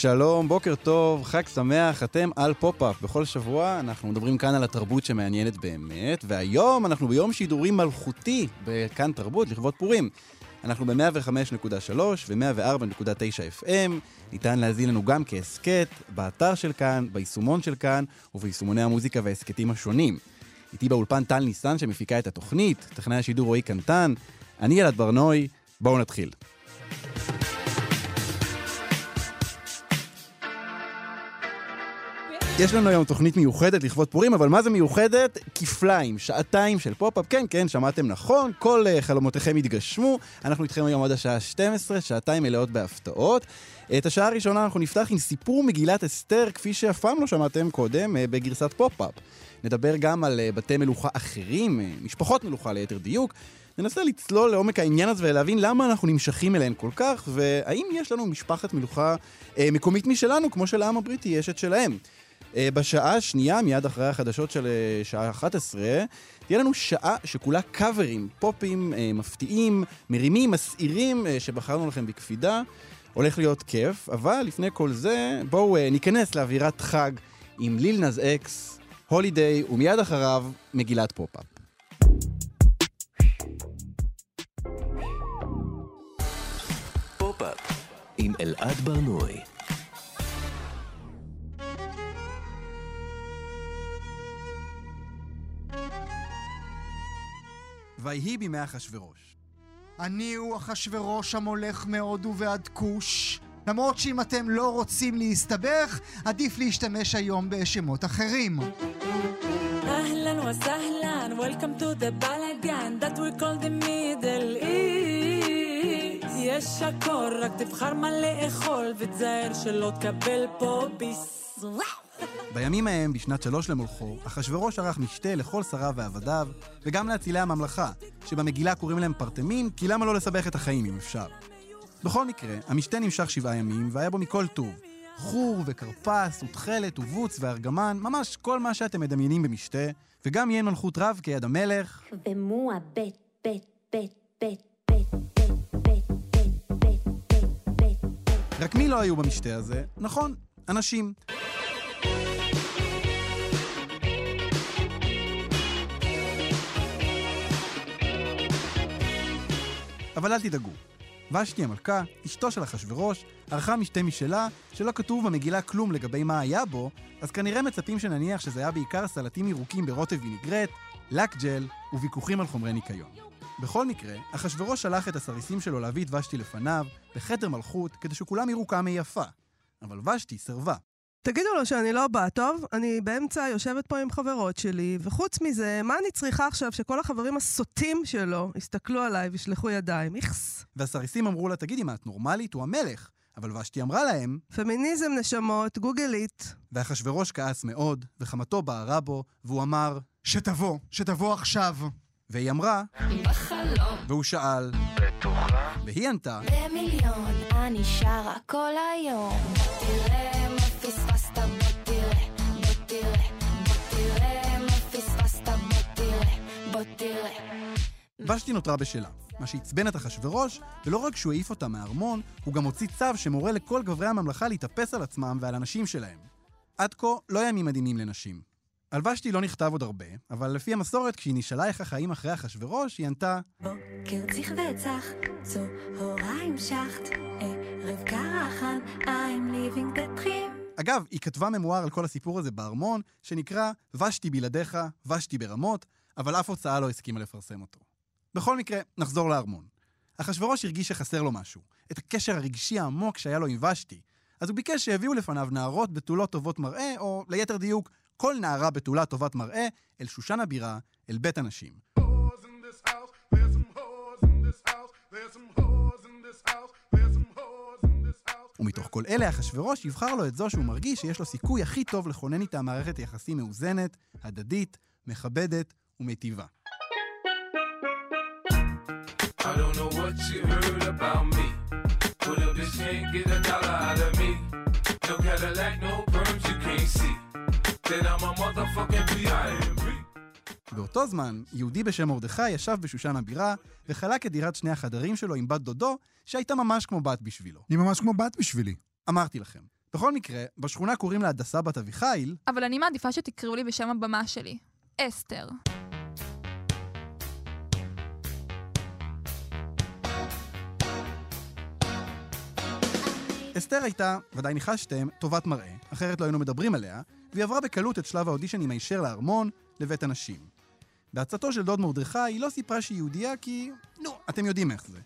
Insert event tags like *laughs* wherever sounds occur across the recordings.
שלום, בוקר טוב, חג שמח, אתם על פופ-אפ. בכל שבוע אנחנו מדברים כאן על התרבות שמעניינת באמת, והיום אנחנו ביום שידורים מלכותי בכאן תרבות לכבוד פורים. אנחנו ב-105.3 ו-104.9 FM, ניתן להזין לנו גם כהסכת, באתר של כאן, ביישומון של כאן וביישומוני המוזיקה וההסכתים השונים. איתי באולפן טל ניסן שמפיקה את התוכנית, טכנאי השידור רועי קנטן, אני אלעד ברנועי, בואו נתחיל. יש לנו היום תוכנית מיוחדת לכבוד פורים, אבל מה זה מיוחדת? כפליים, שעתיים של פופ-אפ. כן, כן, שמעתם נכון, כל אה, חלומותיכם יתגשמו. אנחנו איתכם היום עד השעה 12, שעתיים מלאות בהפתעות. את השעה הראשונה אנחנו נפתח עם סיפור מגילת אסתר, כפי שאף פעם לא שמעתם קודם, אה, בגרסת פופ-אפ. נדבר גם על אה, בתי מלוכה אחרים, אה, משפחות מלוכה ליתר דיוק. ננסה לצלול לעומק העניין הזה ולהבין למה אנחנו נמשכים אליהן כל כך, והאם יש לנו משפחת מלוכה uh, מקומית משלנו, כמו שלעם הבריטי יש את שלהם. אה, בשעה השנייה, מיד אחרי החדשות של אה, שעה 11, תהיה לנו שעה שכולה קאברים, פופים אה, מפתיעים, מרימים, מסעירים, שבחרנו לכם בקפידה. הולך להיות כיף, אבל לפני כל זה, בואו ניכנס לאווירת חג עם ליל נז אקס, Holiday, ומיד אחריו, מגילת פופ-אפ. פופ-אפ עם אלעד ברנועי ויהי בימי אחשורוש. אני הוא אחשורוש המולך מהודו ועד כוש. למרות שאם אתם לא רוצים להסתבך, עדיף להשתמש היום בשמות אחרים. אהלן וסהלן, Welcome to the balagan that we call the middle east. יש הכל, רק תבחר מה לאכול, ותזהר שלא תקבל פה ביס. בימים ההם, בשנת שלוש למולכו, אחשורוש ערך משתה לכל שריו ועבדיו, וגם לאצילי הממלכה, שבמגילה קוראים להם פרטמים, כי למה לא לסבך את החיים אם אפשר. בכל מקרה, המשתה נמשך שבעה ימים, והיה בו מכל טוב. חור וכרפס ותכלת ובוץ וארגמן, ממש כל מה שאתם מדמיינים במשתה, וגם יהיה מלכות רב כיד המלך. ומו הבית, בית, בית, בית, רק מי לא היו במשתה הזה? נכון, אנשים. אבל אל תדאגו. ושתי המלכה, אשתו של אחשורוש, ערכה משתה משלה, שלא כתוב במגילה כלום לגבי מה היה בו, אז כנראה מצפים שנניח שזה היה בעיקר סלטים ירוקים ברוטב וינגרט, לק ג'ל וויכוחים על חומרי ניקיון. בכל מקרה, אחשורוש שלח את הסריסים שלו להביא את ושתי לפניו, בחדר מלכות, כדי שכולם יראו כמה היא יפה. אבל ושתי סירבה. תגידו לו שאני לא באה טוב, אני באמצע יושבת פה עם חברות שלי, וחוץ מזה, מה אני צריכה עכשיו שכל החברים הסוטים שלו יסתכלו עליי וישלחו ידיים? איכס. והסריסים אמרו לה, תגידי, מה, את נורמלית? הוא המלך. אבל ושתי אמרה להם... פמיניזם נשמות, גוגלית. ואחשוורוש כעס מאוד, וחמתו בערה בו, והוא אמר... שתבוא, שתבוא עכשיו. והיא אמרה... בחלום. והוא שאל... בטוחה? והיא ענתה... במיליון, אני שרה כל היום. תראה ושתי נותרה בשלה, מה שעצבן את אחשורוש, ולא רק שהוא העיף אותה מהארמון, הוא גם הוציא צו שמורה לכל גברי הממלכה להתאפס על עצמם ועל הנשים שלהם. עד כה לא ימים מדהימים לנשים. על ושתי לא נכתב עוד הרבה, אבל לפי המסורת, כשהיא נשאלה איך החיים אחרי אחשורוש, היא ענתה בוקר צריך וצח, צהריים שחט, ערב קרחן, I'm living the dream. אגב, היא כתבה ממואר על כל הסיפור הזה בארמון, שנקרא ושתי בלעדיך, ושתי ברמות, אבל אף הוצאה לא הסכימה לפרסם אותו. בכל מקרה, נחזור לארמון. אחשורוש הרגיש שחסר לו משהו, את הקשר הרגשי העמוק שהיה לו עם ושתי, אז הוא ביקש שיביאו לפניו נערות בתולות טובות מראה, או ליתר דיוק, כל נערה בתולה טובת מראה, אל שושן הבירה, אל בית הנשים. ומתוך כל אלה, אחשורוש יבחר לו את זו שהוא מרגיש שיש לו סיכוי הכי טוב לכונן איתה מערכת יחסים מאוזנת, הדדית, מכבדת ומיטיבה. I don't know what you heard about me. But a bitch can't get a dollar out of me. No Cadillac, no perms you can't see. Then I'm a motherfucking B.I.M.B. באותו זמן, יהודי בשם מרדכי ישב בשושן הבירה, וחלק את דירת שני החדרים שלו עם בת דודו, שהייתה ממש כמו בת בשבילו. היא ממש כמו בת בשבילי. אמרתי לכם. בכל מקרה, בשכונה קוראים לה הדסה בת אביחיל, אבל אני מעדיפה שתקראו לי בשם הבמה שלי. אסתר. אסתר הייתה, ודאי ניחשתם, טובת מראה, אחרת לא היינו מדברים עליה, והיא עברה בקלות את שלב האודישנים הישר לארמון, לבית הנשים. בעצתו של דוד מרדכי היא לא סיפרה שהיא יהודייה כי, נו, אתם יודעים איך זה.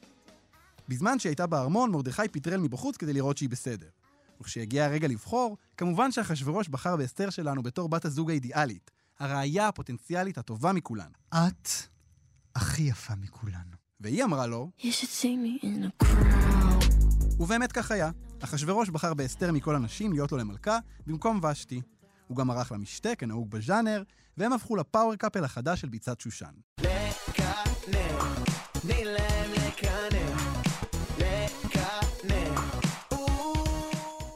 בזמן שהיא הייתה בארמון, מרדכי פטרל מבחוץ כדי לראות שהיא בסדר. וכשהגיע הרגע לבחור, כמובן שאחשורוש בחר באסתר שלנו בתור בת הזוג האידיאלית, הרעיה הפוטנציאלית הטובה מכולן. את הכי יפה מכולנו. והיא אמרה לו, You should see me in a crown. ובאמת כך היה. אחשורוש בחר באסתר מכל הנשים להיות לו למלכה, במקום ושתי. הוא גם ערך לה משתה, כנהוג בז'אנר, והם הפכו ל power couple החדש של ביצת שושן.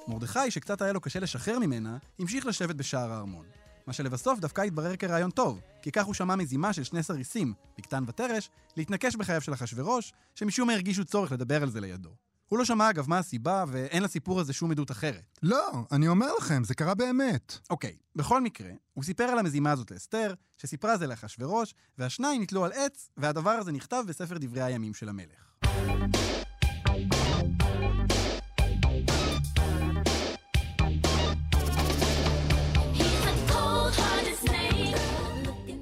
מרדכי, שקצת היה לו קשה לשחרר ממנה, המשיך לשבת בשער הארמון. מה שלבסוף דווקא התברר כרעיון טוב, כי כך הוא שמע מזימה של שני סריסים, בקתן ותרש, להתנקש בחייו של אחשורוש, שמשום מה הרגישו צורך לדבר על זה לידו. הוא לא שמע אגב מה הסיבה, ואין לסיפור הזה שום עדות אחרת. לא, אני אומר לכם, זה קרה באמת. אוקיי, בכל מקרה, הוא סיפר על המזימה הזאת לאסתר, שסיפרה זה לאחשורוש, והשניים נתלו על עץ, והדבר הזה נכתב בספר דברי הימים של המלך.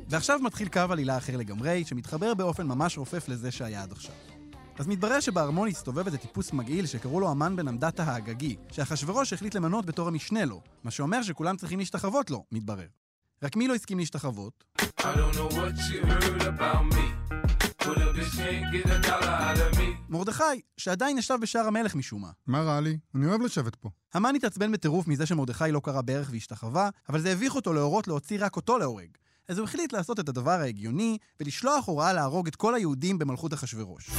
ועכשיו מתחיל קו עלילה אחר לגמרי, שמתחבר באופן ממש רופף לזה שהיה עד עכשיו. אז מתברר שבארמון הסתובב איזה טיפוס מגעיל שקראו לו המן בן עמדתה האגגי, שאחשורוש החליט למנות בתור המשנה לו, מה שאומר שכולם צריכים להשתחוות לו, מתברר. רק מי לא הסכים להשתחוות? מרדכי, שעדיין ישב בשער המלך משום מה. מה רע לי? אני אוהב לשבת פה. המן התעצבן בטירוף מזה שמרדכי לא קרא ברך והשתחווה, אבל זה הביך אותו להורות להוציא רק אותו להורג. אז הוא החליט לעשות את הדבר ההגיוני, ולשלוח הוראה להרוג את כל היהודים במלכות אחשורוש.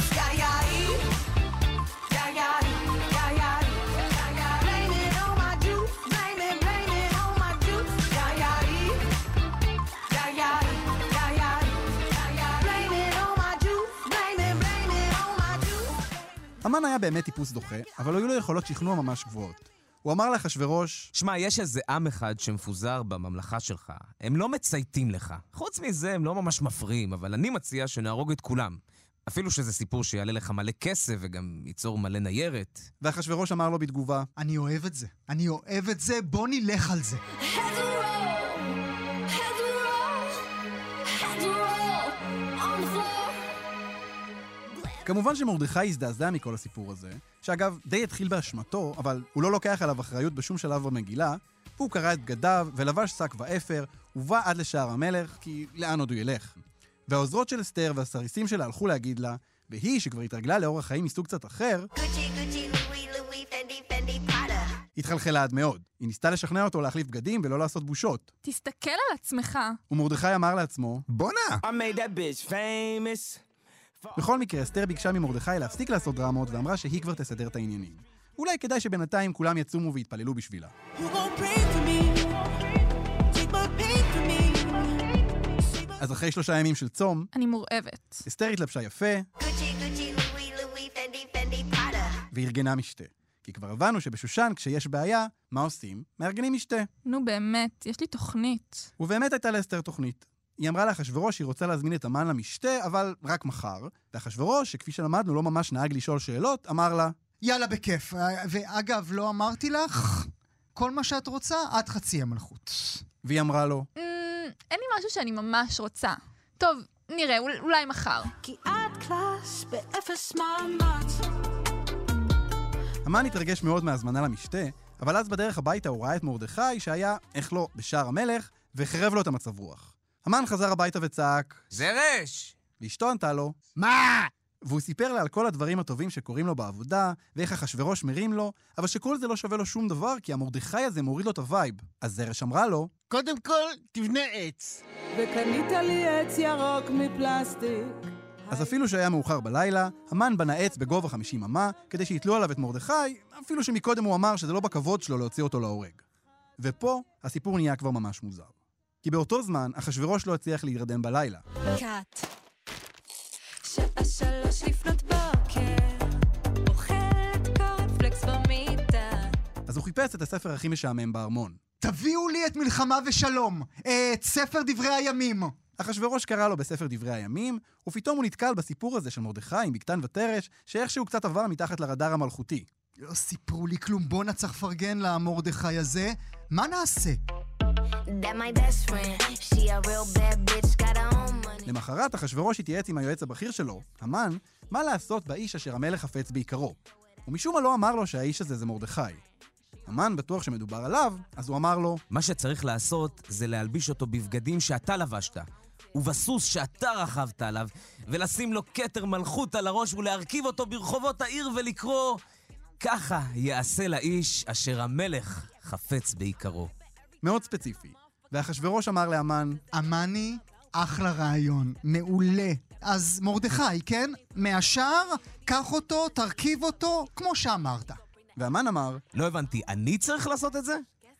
המן היה באמת טיפוס דוחה, אבל היו לו יכולות שכנוע ממש גבוהות. הוא אמר לאחשורוש, שמע, יש איזה עם אחד שמפוזר בממלכה שלך. הם לא מצייתים לך. חוץ מזה, הם לא ממש מפריעים, אבל אני מציע שנהרוג את כולם. אפילו שזה סיפור שיעלה לך מלא כסף וגם ייצור מלא ניירת. ואחשורוש אמר לו בתגובה, אני אוהב את זה. אני אוהב את זה, בוא נלך על זה. כמובן שמרדכי הזדעזע מכל הסיפור הזה, שאגב, די התחיל באשמתו, אבל הוא לא לוקח עליו אחריות בשום שלב במגילה, והוא קרע את בגדיו ולבש שק ואפר, ובא עד לשער המלך, כי לאן עוד הוא ילך? והעוזרות של אסתר והסריסים שלה הלכו להגיד לה, והיא, שכבר התרגלה לאורח חיים מסוג קצת אחר. התחלחלה עד מאוד. היא ניסתה לשכנע אותו להחליף בגדים ולא לעשות בושות. תסתכל על עצמך. ומרדכי אמר לעצמו, בואנה! בכל מקרה, אסתר ביקשה ממרדכי להפסיק לעשות דרמות ואמרה שהיא כבר תסדר את העניינים. אולי כדאי שבינתיים כולם יצומו ויתפללו בשבילה. אז אחרי שלושה ימים של צום, אני מורעבת. אסתר התלבשה יפה. וארגנה משתה. כי כבר הבנו שבשושן, כשיש בעיה, מה עושים? מארגנים משתה. נו באמת, יש לי תוכנית. ובאמת הייתה לאסתר תוכנית. היא אמרה לאחשורוש שהיא רוצה להזמין את המן למשתה, אבל רק מחר. ואחשורוש, שכפי שלמדנו לא ממש נהג לשאול שאלות, אמר לה, יאללה, בכיף. ואגב, לא אמרתי לך, כל מה שאת רוצה, עד חצי המלכות. והיא אמרה לו, אמ, אין לי משהו שאני ממש רוצה. טוב, נראה, אול- אולי מחר. כי את קלאס באפס מאמץ. המן התרגש מאוד מהזמנה למשתה, אבל אז בדרך הביתה הוא ראה את מרדכי, שהיה, איך לא, בשער המלך, וחירב לו את המצב רוח. המן חזר הביתה וצעק, זרש! ואשתו ענתה לו, מה? והוא סיפר לה על כל הדברים הטובים שקורים לו בעבודה, ואיך אחשוורוש מרים לו, אבל שכל זה לא שווה לו שום דבר, כי המרדכי הזה מוריד לו את ה vibe. אז זרש אמרה לו, קודם כל, תבנה עץ. וקנית לי עץ ירוק מפלסטיק. אז אפילו שהיה מאוחר בלילה, המן בנה עץ בגובה 50 אמה, כדי שיתלו עליו את מרדכי, אפילו שמקודם הוא אמר שזה לא בכבוד שלו להוציא אותו להורג. ופה הסיפור נהיה כבר ממש מוזר. כי באותו זמן, אחשוורוש לא הצליח להירדם בלילה. קאט. שעה שלוש לפנות בוקר, אוכלת קורנפלקס במיטה. אז הוא חיפש את הספר הכי משעמם בארמון. תביאו לי את מלחמה ושלום, את ספר דברי הימים. אחשוורוש קרא לו בספר דברי הימים, ופתאום הוא נתקל בסיפור הזה של מרדכי עם בקתן ותרש, שאיכשהו קצת עבר מתחת לרדאר המלכותי. לא סיפרו לי כלום, בואנה צריך לפרגן למרדכי הזה. מה נעשה? למחרת אחשוורוש התייעץ עם היועץ הבכיר שלו, המן, מה לעשות באיש אשר המלך חפץ בעיקרו. ומשום מה לא אמר לו שהאיש הזה זה מרדכי. המן בטוח שמדובר עליו, אז הוא אמר לו, מה שצריך לעשות זה להלביש אותו בבגדים שאתה לבשת, ובסוס שאתה רכבת עליו, ולשים לו כתר מלכות על הראש ולהרכיב אותו ברחובות העיר ולקרוא ככה יעשה לאיש אשר המלך חפץ בעיקרו. מאוד ספציפי. ואחשוורוש אמר להמן, אמני, אחלה רעיון, מעולה. אז מרדכי, כן? מהשער, קח אותו, תרכיב אותו, כמו שאמרת. והמן אמר, לא הבנתי, אני צריך לעשות את זה?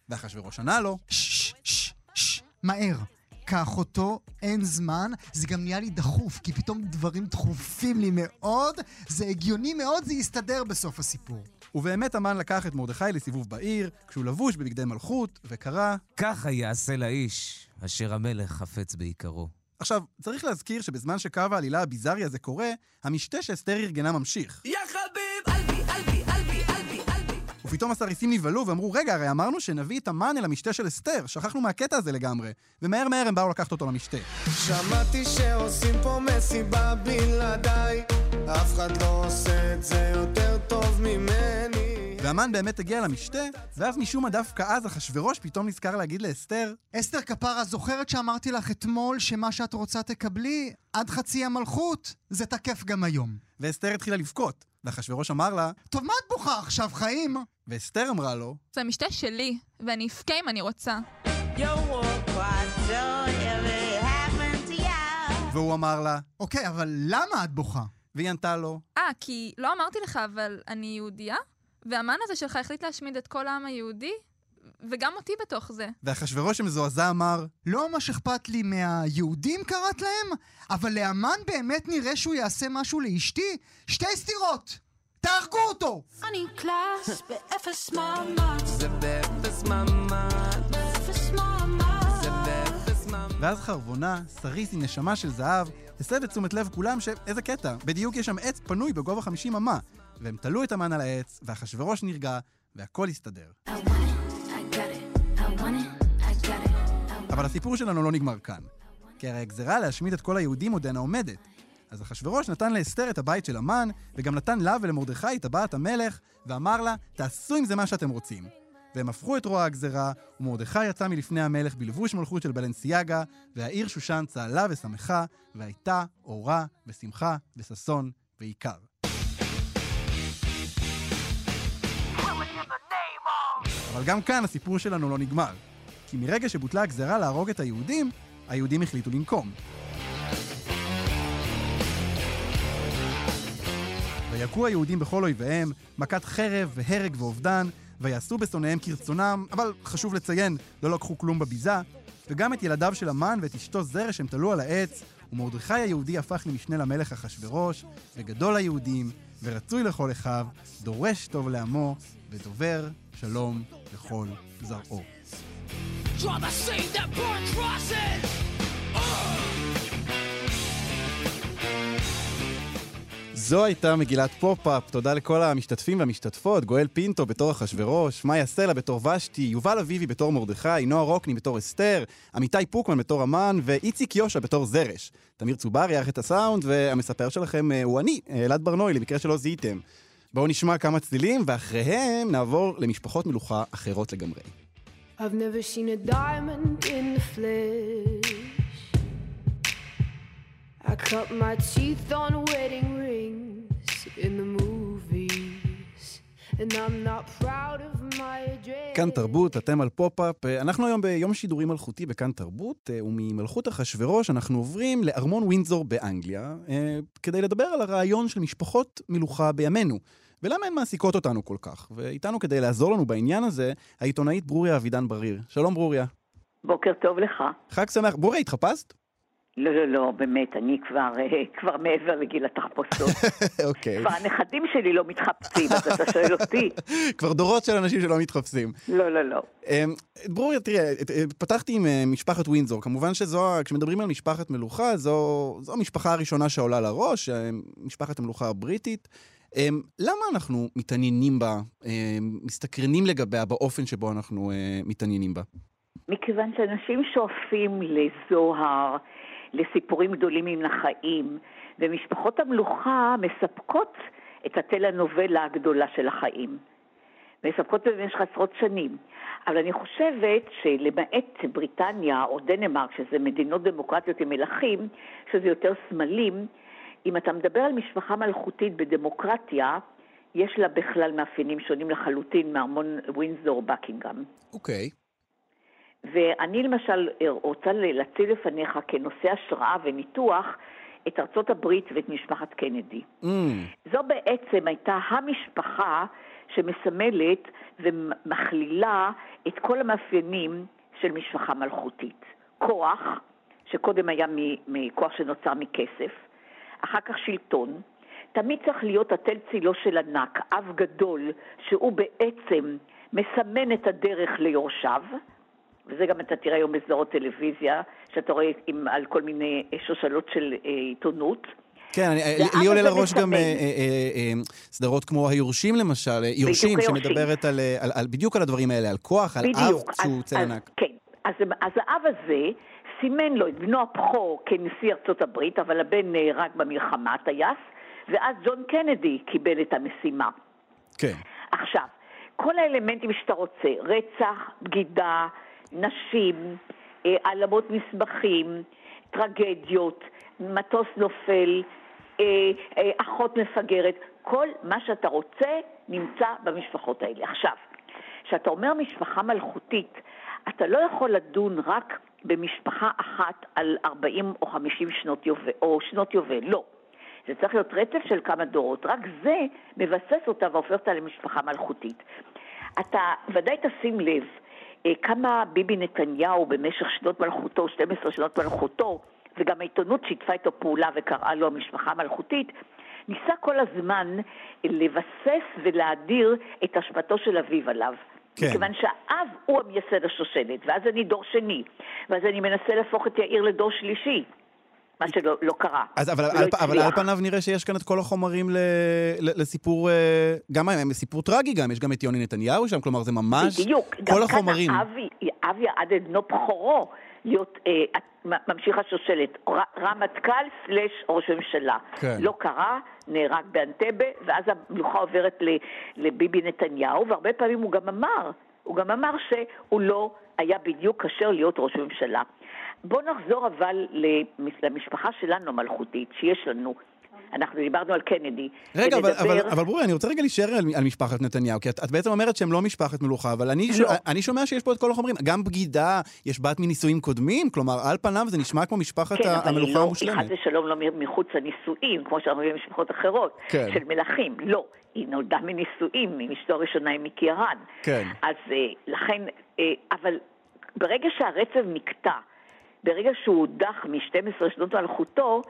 ואחשוורוש ענה לו, ששש, ששש, ששש, מהר. קח אותו, אין זמן, זה גם נהיה לי דחוף, כי פתאום דברים דחופים לי מאוד, זה הגיוני מאוד, זה יסתדר בסוף הסיפור. ובאמת המן לקח את מרדכי לסיבוב בעיר, כשהוא לבוש בבגדי מלכות, וקרא... ככה יעשה לאיש אשר המלך חפץ בעיקרו. עכשיו, צריך להזכיר שבזמן שקו העלילה הביזארי הזה קורה, המשתה שאסתר ארגנה ממשיך. יא חביב, אלבי, אלבי, אלבי, אלבי, אלבי. ופתאום הסריסים נבהלו ואמרו, רגע, הרי אמרנו שנביא את המן אל המשתה של אסתר, שכחנו מהקטע הזה לגמרי. ומהר מהר הם באו לקחת אותו למשתה. שמעתי שעושים פה מסיבה בלעדיי, אף אחד לא עושה את זה יותר טוב ממני. והמן באמת הגיע למשתה, ואז משום מה דווקא אז אחשוורוש פתאום נזכר להגיד לאסתר, אסתר כפרה, זוכרת שאמרתי לך אתמול שמה שאת רוצה תקבלי עד חצי המלכות? זה תקף גם היום. ואסתר התחילה לבכות. ואחשוורוש אמר לה, טוב, מה את בוכה עכשיו, חיים? ואסתר אמרה לו, זה המשתה שלי, ואני אבכה אם אני רוצה. והוא אמר לה, אוקיי, אבל למה את בוכה? והיא ענתה לו, אה, כי לא אמרתי לך, אבל אני יהודייה? והמן הזה שלך החליט להשמיד את כל העם היהודי? וגם אותי בתוך זה. ואחשוורוש המזועזע אמר, לא ממש אכפת לי מהיהודים קראת להם, אבל להמן באמת נראה שהוא יעשה משהו לאשתי? שתי סתירות! תהרגו אותו! אני קלאס באפס מאמץ, זה באפס ממ"ד, באפס מאמץ. זה באפס ממ"ד. ואז חרבונה, סריס עם נשמה של זהב, הסב את תשומת לב כולם שאיזה קטע, בדיוק יש שם עץ פנוי בגובה 50 אמה. והם תלו את המן על העץ, ואחשוורוש נרגע, והכל הסתדר. It, it, it, אבל הסיפור שלנו לא נגמר כאן. כי הרי הגזרה להשמיד את כל היהודים עודנה עומדת. אז אחשוורוש נתן לאסתר את הבית של המן, וגם נתן לה ולמרדכי את טבעת המלך, ואמר לה, תעשו עם זה מה שאתם רוצים. והם הפכו את רוע הגזרה, ומרדכי יצא מלפני המלך בלבוש מלכות של בלנסיאגה, והעיר שושן צהלה ושמחה, והייתה אורה ושמחה וששון ועיקר. אבל גם כאן הסיפור שלנו לא נגמר. כי מרגע שבוטלה הגזרה להרוג את היהודים, היהודים החליטו לנקום. ויכו היהודים בכל אויביהם, מכת חרב והרג ואובדן, ויעשו בשונאיהם כרצונם, אבל חשוב לציין, לא לקחו כלום בביזה, וגם את ילדיו של המן ואת אשתו זרש הם תלו על העץ, ומרדכי היהודי הפך למשנה למלך אחשורוש, וגדול היהודים, ורצוי לכל אחיו, דורש טוב לעמו, ודובר שלום לכל זרעו. Draw the scene that burn crosses. זו הייתה מגילת פופ-אפ, תודה לכל המשתתפים והמשתתפות, גואל פינטו בתור אחשורוש, מאיה סלע בתור ושתי, יובל אביבי בתור מרדכי, נועה רוקני בתור אסתר, אמיתי פוקמן בתור המן, ואיציק יושע בתור זרש. תמיר צובר ערך את הסאונד, והמספר שלכם אה, הוא אני, אה, אלעד ברנועי, למקרה שלא זיהיתם. בואו נשמע כמה צלילים, ואחריהם נעבור למשפחות מלוכה אחרות לגמרי. I've never seen a diamond in the flesh. I cut my teeth on wedding rings. in the movies. And I'm not proud of my address. כאן תרבות, אתם על פופ-אפ. אה, אנחנו היום ביום שידורים מלכותי בכאן תרבות, אה, מממלכת אחשורוש אנחנו עוברים לארמון ווינזור באנגליה, אה, כדי לדבר על הרעיון של משפחות מלוכה בימינו. ולמה הן מעסיקות אותנו כל כך? ואיתנו כדי לעזור לנו בעניין הזה, העיתונאית ברוריה אבידן בריר. שלום ברוריה. בוקר טוב לך. חג שמח. ברוריה, התחפשת? לא, לא, לא, באמת, אני כבר, אה, כבר מעבר לגיל התחפושות. *laughs* אוקיי. כבר הנכדים שלי לא מתחפשים, אז אתה שואל אותי. *laughs* כבר דורות של אנשים שלא מתחפשים. לא, לא, לא. אמ, ברוריה, תראה, אה, פתחתי עם אה, משפחת ווינזור. כמובן שזו, כשמדברים על משפחת מלוכה, זו, זו המשפחה הראשונה שעולה לראש, משפחת המלוכה הבריטית. אמ, למה אנחנו מתעניינים בה, מסתקרנים לגביה באופן שבו אנחנו מתעניינים בה? מכיוון שאנשים שואפים לזוהר, לסיפורים גדולים מן החיים, ומשפחות המלוכה מספקות את הטלנובלה הגדולה של החיים. מספקות במשך עשרות שנים. אבל אני חושבת שלמעט בריטניה או דנמרק, שזה מדינות דמוקרטיות עם מלכים, שזה יותר סמלים, אם אתה מדבר על משפחה מלכותית בדמוקרטיה, יש לה בכלל מאפיינים שונים לחלוטין מארמון ווינזור בקינגהם. אוקיי. ואני למשל רוצה להציג לפניך כנושא השראה וניתוח את ארצות הברית ואת משפחת קנדי. Mm, זו בעצם הייתה המשפחה שמסמלת ומכלילה את כל המאפיינים של משפחה מלכותית. כוח, שקודם היה מכוח שנוצר מכסף, אחר כך שלטון, תמיד צריך להיות התל צילו של ענק, אב גדול, שהוא בעצם מסמן את הדרך ליורשיו, וזה גם אתה תראה היום בסדרות טלוויזיה, שאתה רואה עם, על כל מיני אה, שושלות של אה, עיתונות. כן, אני, והאב לי עולה לראש גם מסמן. אה, אה, אה, סדרות כמו היורשים למשל, אה, יורשים. שמדברת על, אה, על, על, בדיוק על הדברים האלה, על כוח, על אב בדיוק. שהוא אז- צל ענק. כן. אז, אז האב הזה סימן לו את בנו הבכור כנשיא ארצות הברית, אבל הבן נהרג במלחמה, טייס, ואז ג'ון קנדי קיבל את המשימה. כן. עכשיו, כל האלמנטים שאתה רוצה, רצח, בגידה, נשים, אה, העלמות מסמכים, טרגדיות, מטוס נופל, אה, אה, אחות מפגרת, כל מה שאתה רוצה נמצא במשפחות האלה. עכשיו, כשאתה אומר משפחה מלכותית, אתה לא יכול לדון רק במשפחה אחת על 40 או 50 שנות יובל, או שנות יובל, לא. זה צריך להיות רצף של כמה דורות, רק זה מבסס אותה והופך אותה למשפחה מלכותית. אתה ודאי תשים לב אה, כמה ביבי נתניהו במשך שנות מלכותו, 12 שנות מלכותו, וגם העיתונות שיתפה איתו פעולה וקראה לו המשפחה המלכותית, ניסה כל הזמן לבסס ולהדיר את השפעתו של אביו עליו. כן. מכיוון שהאב הוא המייסד השושלת, ואז אני דור שני, ואז אני מנסה להפוך את יאיר לדור שלישי, מה שלא לא קרה. אז, אבל, לא על, אבל על. פניו נראה שיש כאן את כל החומרים ל, ל, לסיפור, אה, גם אה, סיפור טרגי גם, יש גם את יוני נתניהו שם, כלומר זה ממש בדיוק. כל גם החומרים. כאן האב, האב יעד את בנו בכורו להיות אה, ממשיך השושלת, ר- רמטכ"ל סלש ראש ממשלה. כן. לא קרה, נהרג באנטבה, ואז המלוכה עוברת ל- לביבי נתניהו, והרבה פעמים הוא גם אמר, הוא גם אמר שהוא לא היה בדיוק כשר להיות ראש ממשלה. בואו נחזור אבל למשפחה שלנו המלכותית, שיש לנו. אנחנו דיברנו על קנדי. רגע, אבל, ונדבר- אבל, אבל ברור, אני רוצה רגע להישאר על, על משפחת נתניהו, כי את, את בעצם אומרת שהם לא משפחת מלוכה, אבל אני, ש... לא. אני שומע שיש פה את כל החומרים. גם בגידה, יש בת מנישואים קודמים, כלומר, על פניו זה נשמע כמו משפחת כן, ה- אבל היא המלוכה לא, היא המושלמת. חס ושלום לא מחוץ לנישואים, כמו שאומרים במשפחות אחרות, כן. של מלכים. לא, היא נולדה מנישואים, עם אשתו הראשונה עם מיקי הרן. כן. אז אה, לכן, אה, אבל ברגע שהרצף נקטע, ברגע שהוא הודח מ-12 שנות מלכותו,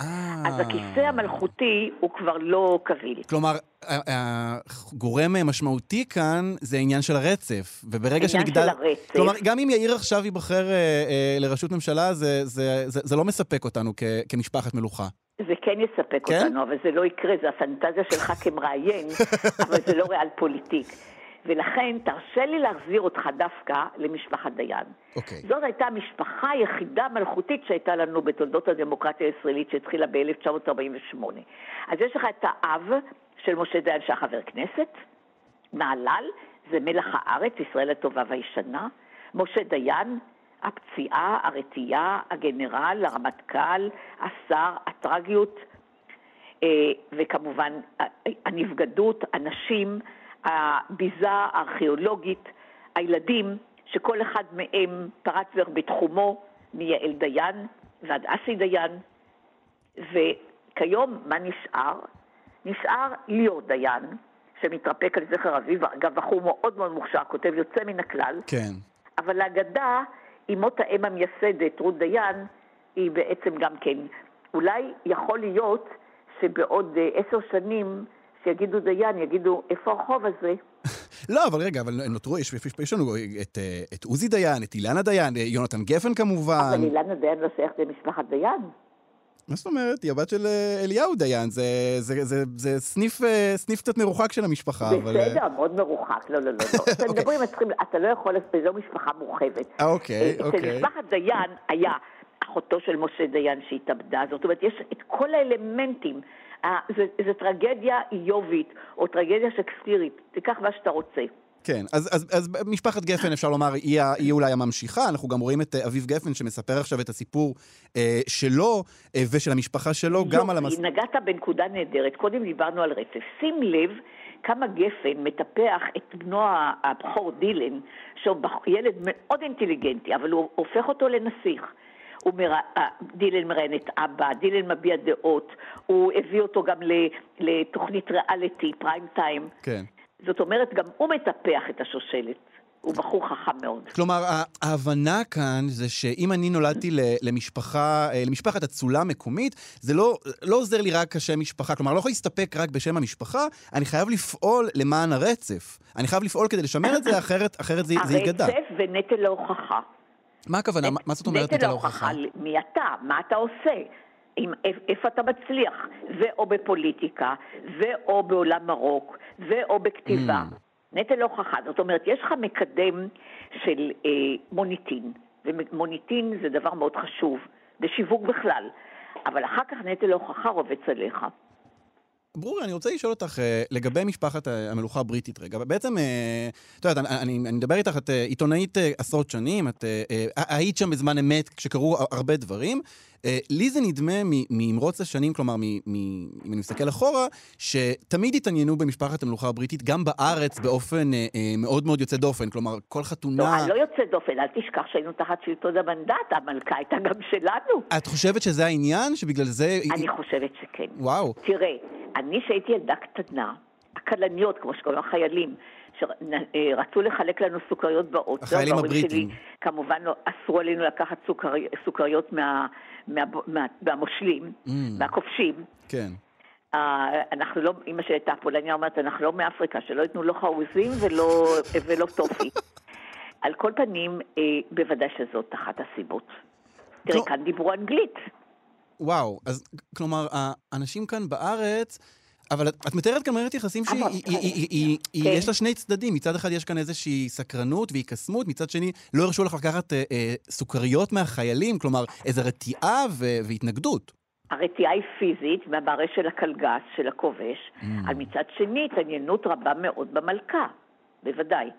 אז הכיסא המלכותי הוא כבר לא קביל. כלומר, הגורם משמעותי כאן זה העניין של הרצף, וברגע שנגדל... של הרצף. כלומר, גם אם יאיר עכשיו ייבחר אה, אה, לראשות ממשלה, זה, לא מספק אותנו כמשפחת מלוכה. זה כן יספק כן? אותנו, אבל זה לא יקרה, זה הפנטזיה שלך כמראיין, *laughs* אבל זה לא ריאל פוליטיק. ולכן תרשה לי להחזיר אותך דווקא למשפחת דיין. אוקיי. זאת הייתה המשפחה היחידה המלכותית שהייתה לנו בתולדות הדמוקרטיה הישראלית שהתחילה ב-1948. אז יש לך את האב של משה דיין שהיה חבר כנסת, נהלל, זה מלח הארץ, ישראל הטובה והישנה, משה דיין, הפציעה, הרתיעה, הגנרל, הרמטכ"ל, השר, הטרגיות. אה, וכמובן הנבגדות, הנשים, הביזה הארכיאולוגית, הילדים, שכל אחד מהם פרץ דרך בתחומו, מיעל דיין ועד אסי דיין, וכיום מה נשאר? נשאר ליאור דיין, שמתרפק על זכר אביו, אגב, בחור מאוד מאוד מוכשר, כותב יוצא מן הכלל, כן. אבל האגדה, אמות האם המייסדת, רות דיין, היא בעצם גם כן. אולי יכול להיות שבעוד אה, עשר שנים, שיגידו דיין, יגידו, איפה הרחוב הזה? *laughs* לא, אבל רגע, אבל נותרו, יש, יש, יש לנו את, אה, את עוזי דיין, את אילנה דיין, אה, יונתן גפן כמובן. אבל אילנה דיין לא שייכת למשפחת דיין. מה זאת אומרת? היא הבת של אה, אליהו דיין, זה, זה, זה, זה סניף, אה, סניף קצת מרוחק של המשפחה, אבל... אה, בסדר, מאוד מרוחק, לא, לא, לא. לא. *laughs* אתם מדברים, אז צריכים- אתה לא יכול, זה לא משפחה מורחבת. אה, אוקיי, אצל אוקיי. משפחת דיין היה אחותו של משה דיין שהתאבדה, זאת אומרת, יש את כל האלמנטים. זה, זה טרגדיה איובית, או טרגדיה שקספירית, תיקח מה שאתה רוצה. כן, אז, אז, אז משפחת גפן, אפשר לומר, היא, היא אולי הממשיכה. אנחנו גם רואים את אה, אביב גפן שמספר עכשיו את הסיפור אה, שלו אה, ושל המשפחה שלו, גם על המס... יופי, נגעת בנקודה נהדרת. קודם דיברנו על רצף. שים לב כמה גפן מטפח את בנו הבכור דילן, שהוא ילד מאוד אינטליגנטי, אבל הוא הופך אותו לנסיך. הוא מר... אה, דילן מראיין את אבא, דילן מביע דעות, הוא הביא אותו גם ל- לתוכנית ריאליטי, פריים טיים. כן. זאת אומרת, גם הוא מטפח את השושלת. הוא בחור חכם מאוד. כלומר, ההבנה כאן זה שאם אני נולדתי למשפחה, אה, למשפחת אצולה מקומית, זה לא, לא עוזר לי רק השם משפחה. כלומר, אני לא יכול להסתפק רק בשם המשפחה, אני חייב לפעול למען הרצף. אני חייב לפעול כדי לשמר את זה, אחרת, אחרת זה, זה ייגדע. הרצף ונטל ההוכחה. מה הכוונה? מה- זאת אומרת נטל ההוכחה? מי אתה, מה אתה עושה, עם, איפ- איפה אתה מצליח, ואו בפוליטיקה, ואו בעולם מרוק, ואו בכתיבה. Mm. נטל ההוכחה, זאת אומרת, יש לך מקדם של אה, מוניטין, ומוניטין זה דבר מאוד חשוב, בשיווק בכלל, אבל אחר כך נטל ההוכחה רובץ עליך. ברורי, אני רוצה לשאול אותך אה, לגבי משפחת המלוכה הבריטית רגע. בעצם, אה, את יודעת, אני, אני, מדבר איתך, את אה, עיתונאית עשרות שנים, את היית שם בזמן אמת כשקרו הרבה דברים. אה, לי זה נדמה ממרוץ השנים, כלומר, אם אני מסתכל אחורה, שתמיד התעניינו במשפחת המלוכה הבריטית, גם בארץ, באופן אה, אה, מאוד מאוד יוצא דופן. כלומר, כל לא, חתונה... אני לא יוצאת דופן, אל תשכח שהיינו תחת שלטון המנדט, המלכה הייתה גם שלנו. את חושבת שזה העניין? שבגלל זה... אני חושבת שכן. וואו. תראה, אני שהייתי ילדה קטנה, הכלניות, כמו שקוראים החיילים, שרצו לחלק לנו סוכריות באות. החיילים לא, הבריטים. שלי, כמובן לא, אסרו עלינו לקחת סוכרי, סוכריות מה, מהמושלים, Mm, מהכובשים. כן. Uh, אנחנו לא, אימא שלי הייתה פולניה אומרת, אנחנו לא מאפריקה, שלא ייתנו לא חרוזים ולא, ולא טופי. *laughs* על כל פנים, אה, בוודאי שזאת אחת הסיבות. תראה, כאן דיברו אנגלית. וואו, אז כלומר, האנשים כאן בארץ, אבל את, מתארת כאן מערכת יחסים אבל- כן. שיש לה שני צדדים. מצד אחד יש כאן איזושהי סקרנות והתקסמות, מצד שני לא הרשו לך לקחת אה, אה, סוכריות מהחיילים, כלומר, איזו רתיעה והתנגדות. הרתיעה היא פיזית מהמראה של הקלגס, של הכובש, Mm. אבל מצד שני התעניינות רבה מאוד במלכה, בוודאי.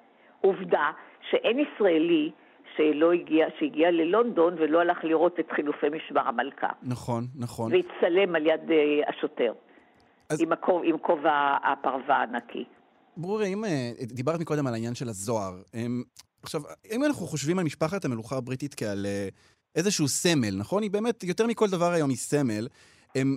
עובדה שאין ישראלי שלא הגיע, שהגיע ללונדון ולא הלך לראות את חילופי משמר המלכה. נכון, נכון. והצטלם על יד אה, השוטר, עם הכוב- עם כובע הפרווה הענקי. ברורי, אם אה, דיברת מקודם על העניין של הזוהר, אמ, עכשיו, אם אנחנו חושבים על משפחת המלוכה הבריטית כעל אה, איזשהו סמל, נכון? היא באמת, יותר מכל דבר היום היא סמל. אמ,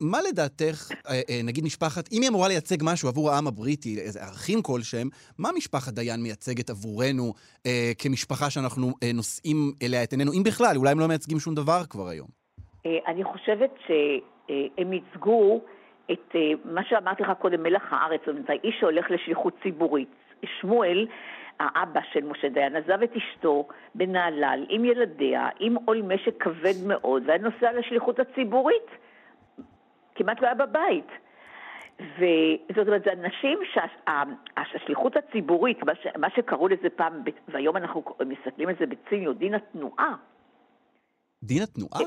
מה לדעתך, אה, נגיד משפחת, אם היא אמורה לייצג משהו עבור העם הבריטי, איזה ערכים כלשהם, מה משפחת דיין מייצגת עבורנו אה, כמשפחה שאנחנו אה, נושאים אליה את עינינו, אם בכלל, אולי הם לא מייצגים שום דבר כבר היום. אני חושבת שהם ייצגו את אה, מה שאמרתי לך קודם, מלח הארץ, זאת אומרת, האיש שהולך לשליחות ציבורית. שמואל, האבא של משה דיין, עזב את אשתו בנהלל עם ילדיה, עם עול משק כבד מאוד, והיה נוסע לשליחות הציבורית. כמעט לא היה בבית. וזאת אומרת, זה אנשים שהשליחות הציבורית, מה, ש, מה שקראו לזה פעם, והיום אנחנו מסתכלים על זה בציניות, דין התנועה. דין התנועה?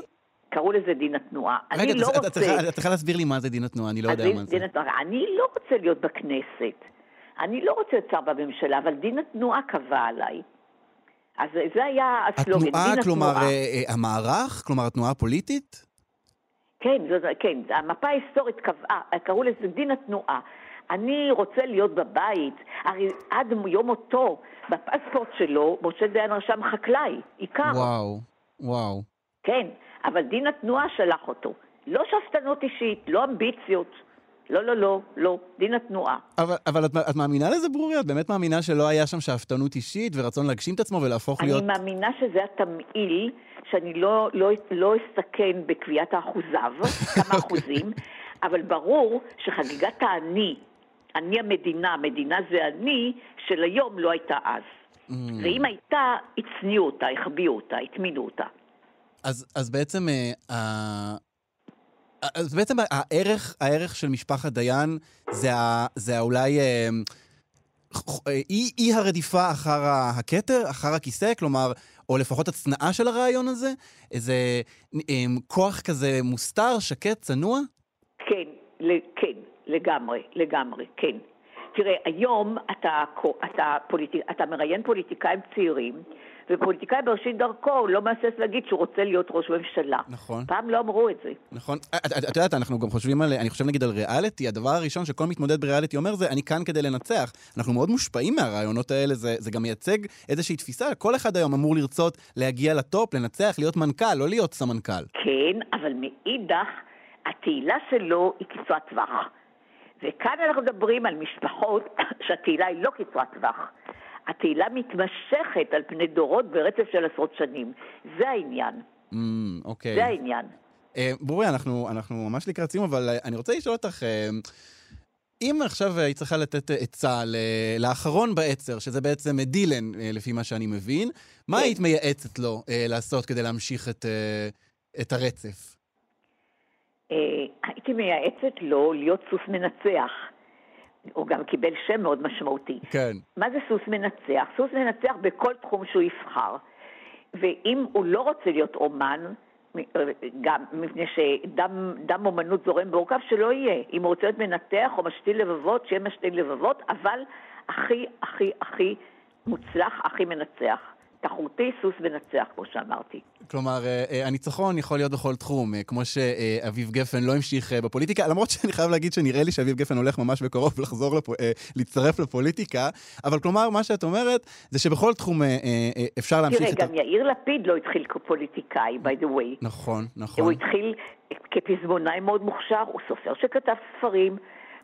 קראו לזה דין התנועה. רגע, אני לא רוצה... צריכה- את צריכה להסביר לי מה זה דין התנועה, אני לא יודע מה זה. דין התנועה. אני לא רוצה להיות בכנסת. אני לא רוצה להיות שר בממשלה, אבל דין התנועה קבע עליי. אז זה היה הסלוגן, התנועה, דין כלומר, התנועה. אה, אה, המערך? כלומר, התנועה הפוליטית? כן, זאת, כן, המפה ההיסטורית קבעה, קראו לזה דין התנועה. אני רוצה להיות בבית, הרי עד יום מותו, בפספורט שלו, משה דיין רשם חקלאי, עיקר. וואו, וואו. כן, אבל דין התנועה שלח אותו. לא שאפתנות אישית, לא אמביציות. לא, לא, לא, לא, דין התנועה. אבל, אבל את, את מאמינה לזה, ברורי? את באמת מאמינה שלא היה שם שאפתנות אישית ורצון להגשים את עצמו ולהפוך אני להיות... מאמינה שזה התמהיל, שאני לא, לא, לא אסתכן בקביעת האחוזיו, *laughs* כמה אחוזים, אבל ברור שחגיגת האני, אני המדינה, המדינה זה אני, של היום לא הייתה אז. Mm. ואם הייתה, הצניעו אותה, החביאו אותה, הטמינו אותה. אז, אז בעצם, אה, אז בעצם הערך, הערך של משפחת דיין זה, ה, זה אולי אה, אה, אי, אי הרדיפה אחר הכתר, אחר הכיסא, כלומר, או לפחות הצנעה של הרעיון הזה? איזה אה, כוח כזה מוסתר, שקט, צנוע? כן, כן, לגמרי, לגמרי, כן. תראה, היום אתה, אתה, פוליטי, אתה מראיין פוליטיקאים צעירים, ופוליטיקאי בראשית דרכו לא מהסס להגיד שהוא רוצה להיות ראש ממשלה. נכון. פעם לא אמרו את זה. נכון. את, את יודעת, אנחנו גם חושבים על, אני חושב נגיד על ריאליטי, הדבר הראשון שכל מתמודד בריאליטי אומר זה, אני כאן כדי לנצח. אנחנו מאוד מושפעים מהרעיונות האלה, זה, זה גם מייצג איזושהי תפיסה. כל אחד היום אמור לרצות להגיע לטופ, לנצח, להיות מנכ"ל, לא להיות סמנכ"ל. כן, אבל מאידך, התהילה שלו היא קצרת טווח. וכאן אנחנו מדברים על משפחות שהתהילה היא לא קצרת טווח. התהילה מתמשכת על פני דורות ברצף של עשרות שנים. זה העניין. Mm, אוקיי. זה העניין. אה, ברורי, אנחנו, אנחנו ממש לקראת סיום, אבל אה, אני רוצה לשאול אותך, אה, אם עכשיו היית צריכה לתת עצה לאחרון בעצר, שזה בעצם דילן, לפי מה שאני מבין, מה כן. היית מייעצת לו לעשות כדי להמשיך את, את הרצף? הייתי מייעצת לו להיות סוס מנצח. הוא גם קיבל שם מאוד משמעותי. כן. מה זה סוס מנצח? סוס מנצח בכל תחום שהוא יבחר. ואם הוא לא רוצה להיות אומן, גם מפני שדם דם אומנות זורם בעורקיו, שלא יהיה. אם הוא רוצה להיות מנתח או משתיל לבבות, שיהיה משתיל לבבות, אבל הכי, הכי, הכי מוצלח, הכי מנצח. תחרותי, סוס מנצח, כמו שאמרתי. כלומר, אה, אה, הניצחון יכול להיות בכל תחום, אה, כמו שאביב גפן לא המשיך בפוליטיקה, למרות שאני חייב להגיד שנראה לי שאביב גפן הולך ממש בקרוב *laughs* לחזור, לפ... להצטרף לפוליטיקה, אבל כלומר, מה שאת אומרת, זה שבכל תחום אפשר להמשיך תראה, את ה... גם יאיר לפיד לא התחיל כפוליטיקאי, by the way. נכון, נכון. הוא התחיל כפזמונאי מאוד מוכשר, הוא סופר שכתב ספרים,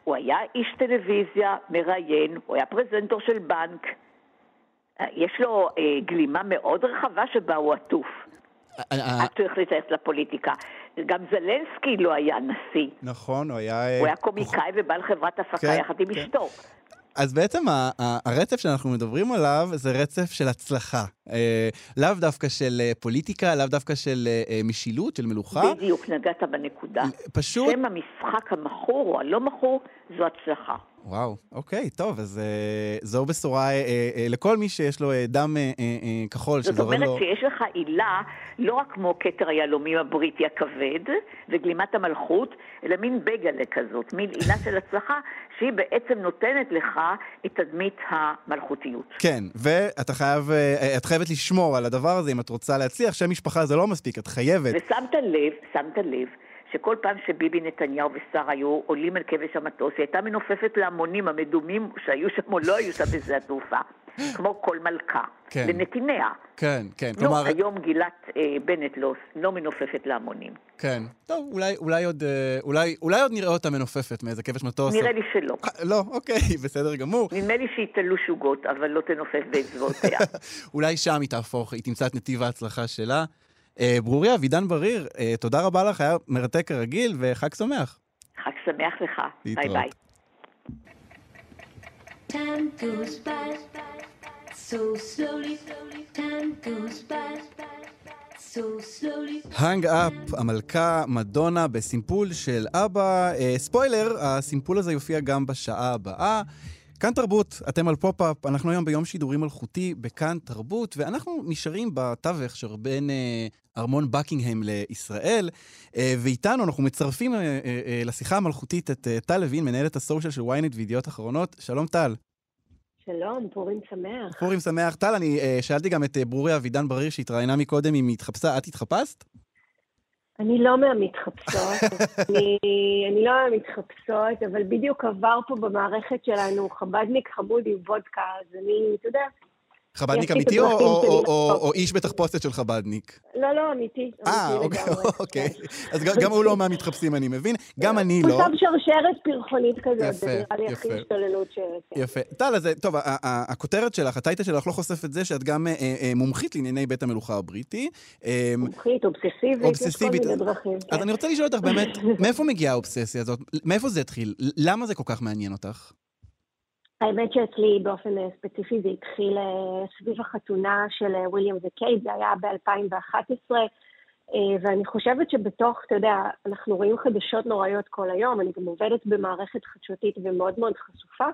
הוא היה איש טלוויזיה, מראיין, הוא היה פרזנטור של בנק. אה, יש לו אה, גלימה מאוד רחבה שבה הוא עטוף. אה, עד שהוא החליט ללכת לפוליטיקה. גם זלנסקי לא היה נשיא. נכון, הוא היה... אה, הוא היה קומיקאי ובעל חברת הפקה כן, יחד עם כן. אשתו. אז בעצם הרצף שאנחנו מדברים עליו זה רצף של הצלחה. אה, לאו דווקא של אה, פוליטיקה, לאו דווקא של אה, אה, משילות, של מלוכה. בדיוק, נגעת בנקודה. פשוט- שם המשחק המכור או הלא מכור זו הצלחה. וואו, אוקיי, טוב, אז אה, זו בשורה אה, אה, לכל מי שיש לו אה, דם אה, אה, אה, כחול, זאת שזורם אומרת לו... שיש לך עילה, לא רק כמו כתר היהלומים הבריטי הכבד וגלימת המלכות, אלא מין בגלה כזאת, מין עילה של הצלחה, שהיא בעצם נותנת לך את תדמית המלכותיות. כן, ואת חייב, אה, את חייבת לשמור על הדבר הזה אם את רוצה להצליח. שם משפחה זה לא מספיק, את חייבת. ושמת לב, שמת לב, שכל פעם שביבי נתניהו ושרה היו עולים אל כבש המטוס, היא הייתה מנופפת להמונים המדומים שהיו שם או לא היו שם בשדה התעופה, *laughs* כמו כל מלכה, כן. לנתיניה. כן, כן, נו, כלומר... היום גילת אה, בנט לא, לא מנופפת להמונים. כן. טוב, אולי, אולי, עוד, אה, אולי, אולי עוד נראה אותה מנופפת מאיזה כבש מטוס. נראה לי שלא. לא, אוקיי, *laughs* בסדר גמור. נדמה לי שהיא תלו שוגות, אבל לא תנופף באצבעותיה. *laughs* אולי שם היא תהפוך, היא תמצא את נתיב ההצלחה שלה. אה, ברוריה, אבידן בריר, אה, תודה רבה לך, היה מרתק כרגיל, וחג שמח. חג שמח לך. ביי. ביי. Time goes by so slowly. Time goes by so slowly. Hung Up, המלכה מדונה בסימפול של אבא. אה, ספוילר, הסימפול הזה יופיע גם בשעה הבאה. כאן תרבות, אתם על פופ-אפ, אנחנו היום ביום שידורים מלכותי בכאן תרבות, ואנחנו נשארים בתווך שבין אה, ארמון בקינגהם לישראל, אה, ואיתנו אנחנו מצרפים אה, אה, לשיחה המלכותית את טל לוין, מנהלת ה social של ynet וידיעות אחרונות. שלום טל. שלום, פורים שמח. פורים שמח. טל, אני שאלתי גם את ברוריה אבידן בריר שהתראיינה מקודם אם היא התחפשה, את התחפשת? אני לא מהמתחפשות, *laughs* אני, אני לא מהמתחפשות, אבל בדיוק עבר פה במערכת שלנו חבדניק חמוד עם וודקה, אז אני, אתה יודע, חבדניק אמיתי או- הדרכים או- או- או-. או איש בתחפושת של חבדניק? לא, לא, אמיתי, אה, אוקיי, לגמרי. אוקיי. אז גם- הוא לא מהמתחפשים, אני מבין. גם אני הוא לא. שם שרשרת פרחונית כזאת, זה נראה לי הכי. השתוללות ש... יפה. טל, אז טוב, הכותרת שלך, הטייטל שלך לא חושף את זה שאת גם אה, אה, מומחית לענייני בית המלוכה הבריטי. אה, מומחית, אובססיבית, אובססיבית. יש כל מיני דרכים. אז כן. אני רוצה לשאול אותך באמת, מאיפה מגיעה האובססיה הזאת? מאיפה זה התחיל? למה זה כל כך מעניין אותך? האמת שאצלי באופן אה, ספציפי זה התחיל אה, סביב החתונה של אה, וויליאם וקייט, זה היה ב-2011, ואני חושבת שבתוך, אתה יודע, אנחנו רואים חדשות נוראיות כל היום, אני גם עובדת במערכת חדשותית ומאוד מאוד חשופה.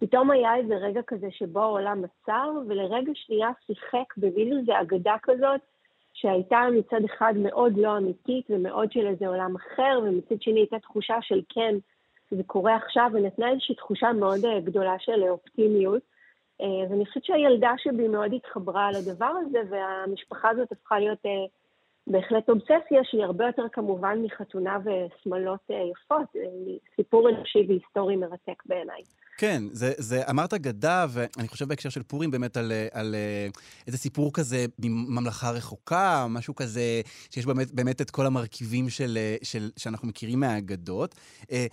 פתאום היה איזה רגע כזה שבו העולם עצר, ולרגע שנייה שיחק במין איזה אגדה כזאת, שהייתה מצד אחד מאוד לא אמיתית ומאוד של איזה עולם אחר, ומצד שני הייתה תחושה של כן, זה קורה עכשיו, ונתנה איזושהי תחושה מאוד אה, גדולה של אה, אופטימיות. אה, ואני חושבת שהילדה שבי מאוד התחברה לדבר הזה, והמשפחה הזאת הפכה להיות בהחלט אובססיה, שהיא הרבה יותר כמובן מחתונה ושמלות יפות, סיפור אנושי והיסטורי מרתק בעיניי. כן, זה, זה, אמרת אגדה, ואני חושב בהקשר של פורים באמת על, על אה, איזה סיפור כזה מממלכה רחוקה, משהו כזה, שיש באמת, באמת את כל המרכיבים של, אה, של, שאנחנו מכירים מהאגדות. אה,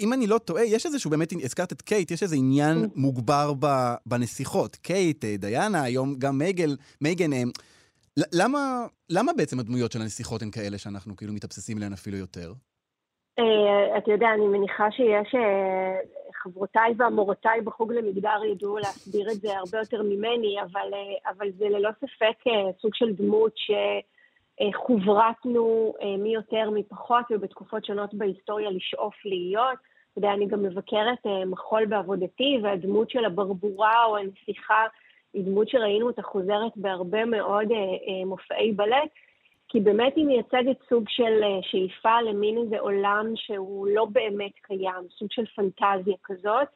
אם אני לא טועה, יש איזשהו, באמת, הזכרת את קייט, יש איזה עניין מוגבר ב, בנסיכות. קייט, דיאנה, היום גם מייגל, מייגן, ל- למה, למה בעצם הדמויות של הנסיכות הן כאלה שאנחנו כאילו מתאבססים עליהן אפילו יותר? אה, אתה יודע, אני מניחה שיש אה, חברותיי ומורותיי בחוג למגדר ידעו להסביר את זה הרבה יותר ממני, אבל, אה, אבל זה ללא ספק סוג של דמות שחוברתנו מי יותר מי פחות, ובתקופות שונות בהיסטוריה לשאוף להיות. אתה יודע, אני גם מבקרת מחול בעבודתי, והדמות של הברבורה או הנסיכה היא דמות שראינו אותה חוזרת בהרבה מאוד מופעי בלט. כי באמת היא מייצגת סוג של אה, שאיפה למין איזה עולם שהוא לא באמת קיים, סוג של פנטזיה כזאת.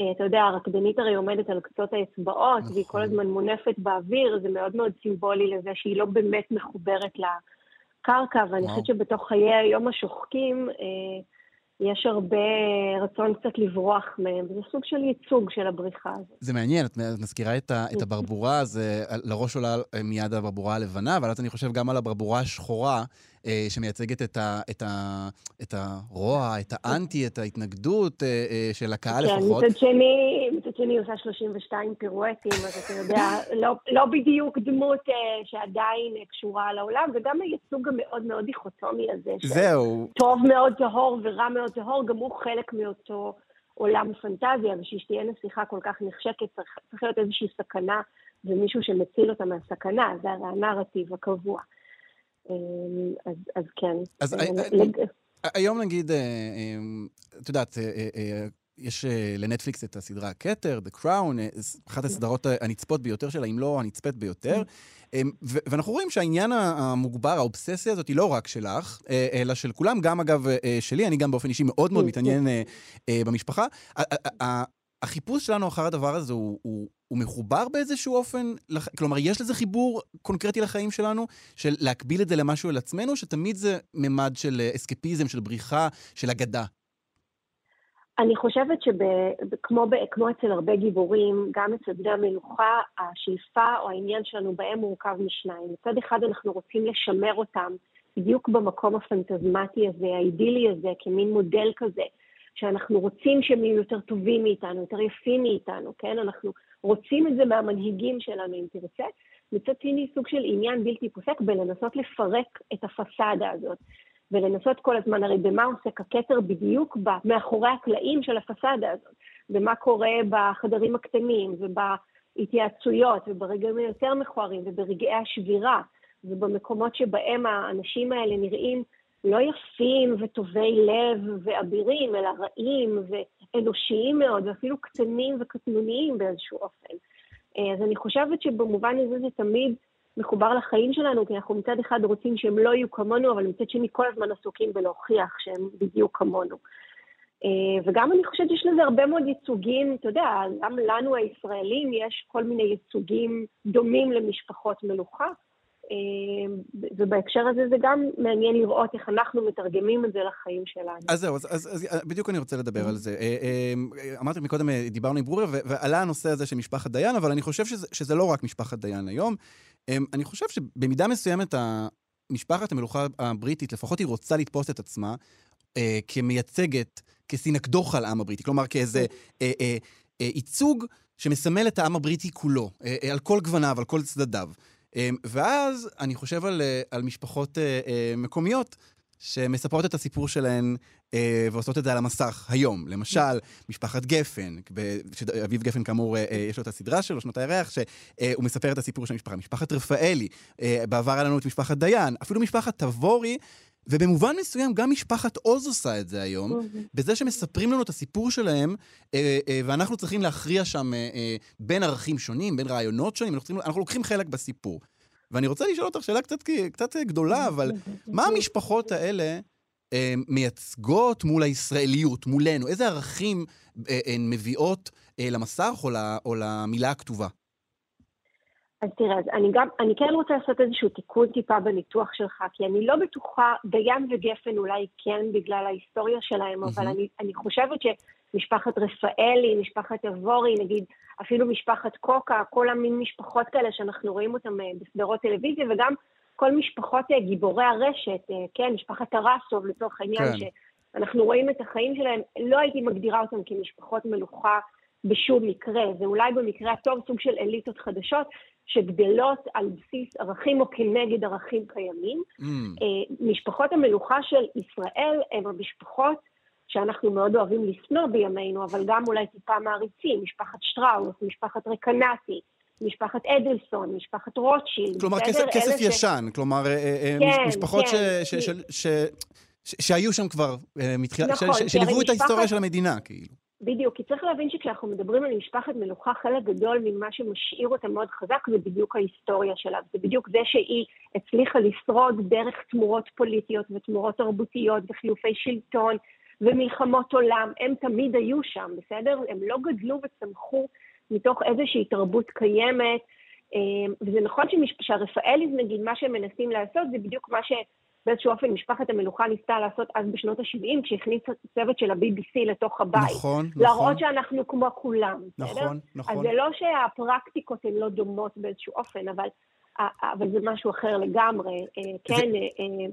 אה, אתה יודע, הרקדנית הרי עומדת על קצות האצבעות, והיא כל הזמן מונפת באוויר, זה מאוד מאוד סימבולי לזה שהיא לא באמת מחוברת לקרקע, ואני. חושבת שבתוך חיי היום השוחקים, אה, יש הרבה רצון קצת לברוח מהם, וזה סוג של ייצוג של הבריחה הזאת. זה מעניין, את מזכירה את, ה, את הברבורה, אז אה, לראש עולה אה, מיד הברבורה הלבנה, אבל אז אני חושב גם על הברבורה השחורה, אה, שמייצגת את, ה, את, ה, את הרוע, את האנטי, את ההתנגדות אה, אה, של הקהל כן, לפחות. מצד שני, מצד שני היא עושה 32 פירואטים, אז אתה יודע, לא, לא בדיוק דמות אה, שעדיין קשורה לעולם, וגם הייצוג המאוד מאוד דיכוטומי הזה, זהו. טוב מאוד טהור ורע מאוד טהור, גם הוא חלק מאותו עולם פנטזיה, בשביל שתהיה נסיכה כל כך נחשקת, צריך, צריך להיות איזושהי סכנה ומישהו שמציל אותה מהסכנה, זה הרי הנרטיב הקבוע. אה, אז, אז כן. אז אה, אה, לג- היום נגיד, את יודעת, יש אה, לנטפליקס את הסדרה הכתר, The Crown, אה, אחת הסדרות הנצפות ביותר שלה, אם לא הנצפית ביותר. אה, ו- ואנחנו רואים שהעניין המוגבר, האובססיה הזאת, היא לא רק שלך, אה, אלא של כולם, גם אגב שלי, אני גם באופן אישי מאוד מאוד מתעניין אה, אה, במשפחה. החיפוש שלנו אחר הדבר הזה הוא, הוא, הוא מחובר באיזשהו אופן? לח... כלומר, יש לזה חיבור קונקרטי לחיים שלנו, של להקביל את זה למשהו על עצמנו, שתמיד זה ממד של אסקפיזם, של בריחה, של אגדה? אני חושבת שכמו אצל הרבה גיבורים, גם אצל בני המלוכה, השאיפה או העניין שלנו בהם מורכב משניים. מצד אחד אנחנו רוצים לשמר אותם בדיוק במקום הפנטזמטי הזה, האידילי הזה, כמין מודל כזה, שאנחנו רוצים שהם יהיו יותר טובים מאיתנו, יותר יפים מאיתנו, כן? אנחנו רוצים את זה מהמנהיגים שלנו, אם תרצה. מצד שני, סוג של עניין בלתי פוסק בלנסות לפרק את הפסאדה הזאת. ולנסות כל הזמן, הרי במה עוסק הכתר בדיוק ב, מאחורי הקלעים של הפסאדה הזאת, במה קורה בחדרים הקטנים ובהתייעצויות וברגעים היותר מכוערים וברגעי השבירה ובמקומות שבהם האנשים האלה נראים לא יפים וטובי לב ואבירים, אלא רעים ואנושיים מאוד ואפילו קטנים וקטנוניים באיזשהו אופן. אז אני חושבת שבמובן הזה זה תמיד מחובר לחיים שלנו, כי אנחנו מצד אחד רוצים שהם לא יהיו כמונו, אבל מצד שני כל הזמן עסוקים בלהוכיח שהם בדיוק כמונו. וגם אני חושבת שיש לזה הרבה מאוד ייצוגים, אתה יודע, גם לנו הישראלים יש כל מיני ייצוגים דומים למשפחות מלוכה, אה, ובהקשר הזה זה גם מעניין לראות איך אנחנו מתרגמים את זה לחיים שלנו. אז זהו, אז, אז, אז בדיוק אני רוצה לדבר על זה. אה, אה, אמרתי מקודם, אה, דיברנו עם ברוריה, ועלה הנושא הזה של משפחת דיין, אבל אני חושב שזה, שזה לא רק משפחת דיין היום. אה, אני חושב שבמידה מסוימת משפחת המלוכה הבריטית, לפחות היא רוצה לתפוס את עצמה אה, כמייצגת, כסינקדוח על העם הבריטי. כלומר, כאיזה אה, אה, אה, ייצוג שמסמל את העם הבריטי כולו, אה, אה, על כל גווניו, על כל צדדיו. אה, ואז אני חושב על, אה, על משפחות אה, אה, מקומיות שמספרות את הסיפור שלהן אה, ועושות את זה על המסך היום. למשל, משפחת גפן, ב- שאביב גפן כאמור, אה, אה, יש לו את הסדרה שלו, שנות הירח, שהוא מספר את הסיפור של המשפחה. משפחת רפאלי, אה, בעבר היה לנו את משפחת דיין, אפילו משפחת תבורי, ובמובן מסוים גם משפחת עוז עושה את זה היום, בזה שמספרים לנו את הסיפור שלהם, אה, אה, ואנחנו צריכים להכריע שם אה, אה, בין ערכים שונים, בין רעיונות שונים, אנחנו, צריכים, אנחנו לוקחים חלק בסיפור. ואני רוצה לשאול אותך שאלה קצת, קצת גדולה, אבל מה המשפחות האלה אה, מייצגות מול הישראליות, מולנו? איזה ערכים אה, הן מביאות אה, למסך או, ל, או למילה הכתובה? אז תראה, אז אני גם, אני כן רוצה לעשות איזשהו תיקון טיפה בניתוח שלך, כי אני לא בטוחה, דיין וגפן אולי כן בגלל ההיסטוריה שלהם, אבל אני, אני חושבת שמשפחת רפאלי, משפחת אבורי, נגיד אפילו משפחת קוקה, כל המין משפחות כאלה שאנחנו רואים אותם אה, בסדרות טלוויזיה, וגם כל משפחות אה, גיבורי הרשת, אה, כן, משפחת טרסוב לצורך העניין, כן. שאנחנו רואים את החיים שלהם, לא הייתי מגדירה אותם כמשפחות מלוכה בשום מקרה, זה אולי במקרה הטוב סוג של אליטות חדשות שגדלות על בסיס ערכים או כנגד ערכים קיימים. Mm. משפחות המלוכה של ישראל הן המשפחות שאנחנו מאוד אוהבים לשנוא בימינו, אבל גם אולי טיפה מעריצים, משפחת שטראוס, משפחת רקנטי, משפחת אדלסון, משפחת רוטשילד. כלומר, בסדר? כסף, כסף אלה ישן, כלומר, אה, אה, כן, משפחות כן. ש, ש, ש, ש, ש, שהיו שם כבר אה, מתחילת, נכון, ש, ש, שליוו את ההיסטוריה משפחת- של המדינה, כאילו. בדיוק, כי צריך להבין שכשאנחנו מדברים על משפחת מלוכה, חלק גדול ממה שמשאיר אותה מאוד חזק זה בדיוק ההיסטוריה שלה. זה בדיוק זה שהיא הצליחה לשרוד דרך תמורות פוליטיות ותמורות תרבותיות וחילופי שלטון ומלחמות עולם. הם תמיד היו שם, בסדר? הם לא גדלו וצמחו מתוך איזושהי תרבות קיימת. אה, וזה נכון שהרפאליז, נגיד, מה שהם מנסים לעשות זה בדיוק מה ש... באיזשהו אופן משפחת המלוכה ניסתה לעשות אז בשנות ה-70, כשהכניסה צוות של ה-BBC לתוך הבית. נכון, להראות נכון. שאנחנו כמו כולם, בסדר? נכון, נכון. אז זה לא שהפרקטיקות הן לא דומות באיזשהו אופן, אבל, אבל זה משהו אחר לגמרי. אה, כן, אה, אה,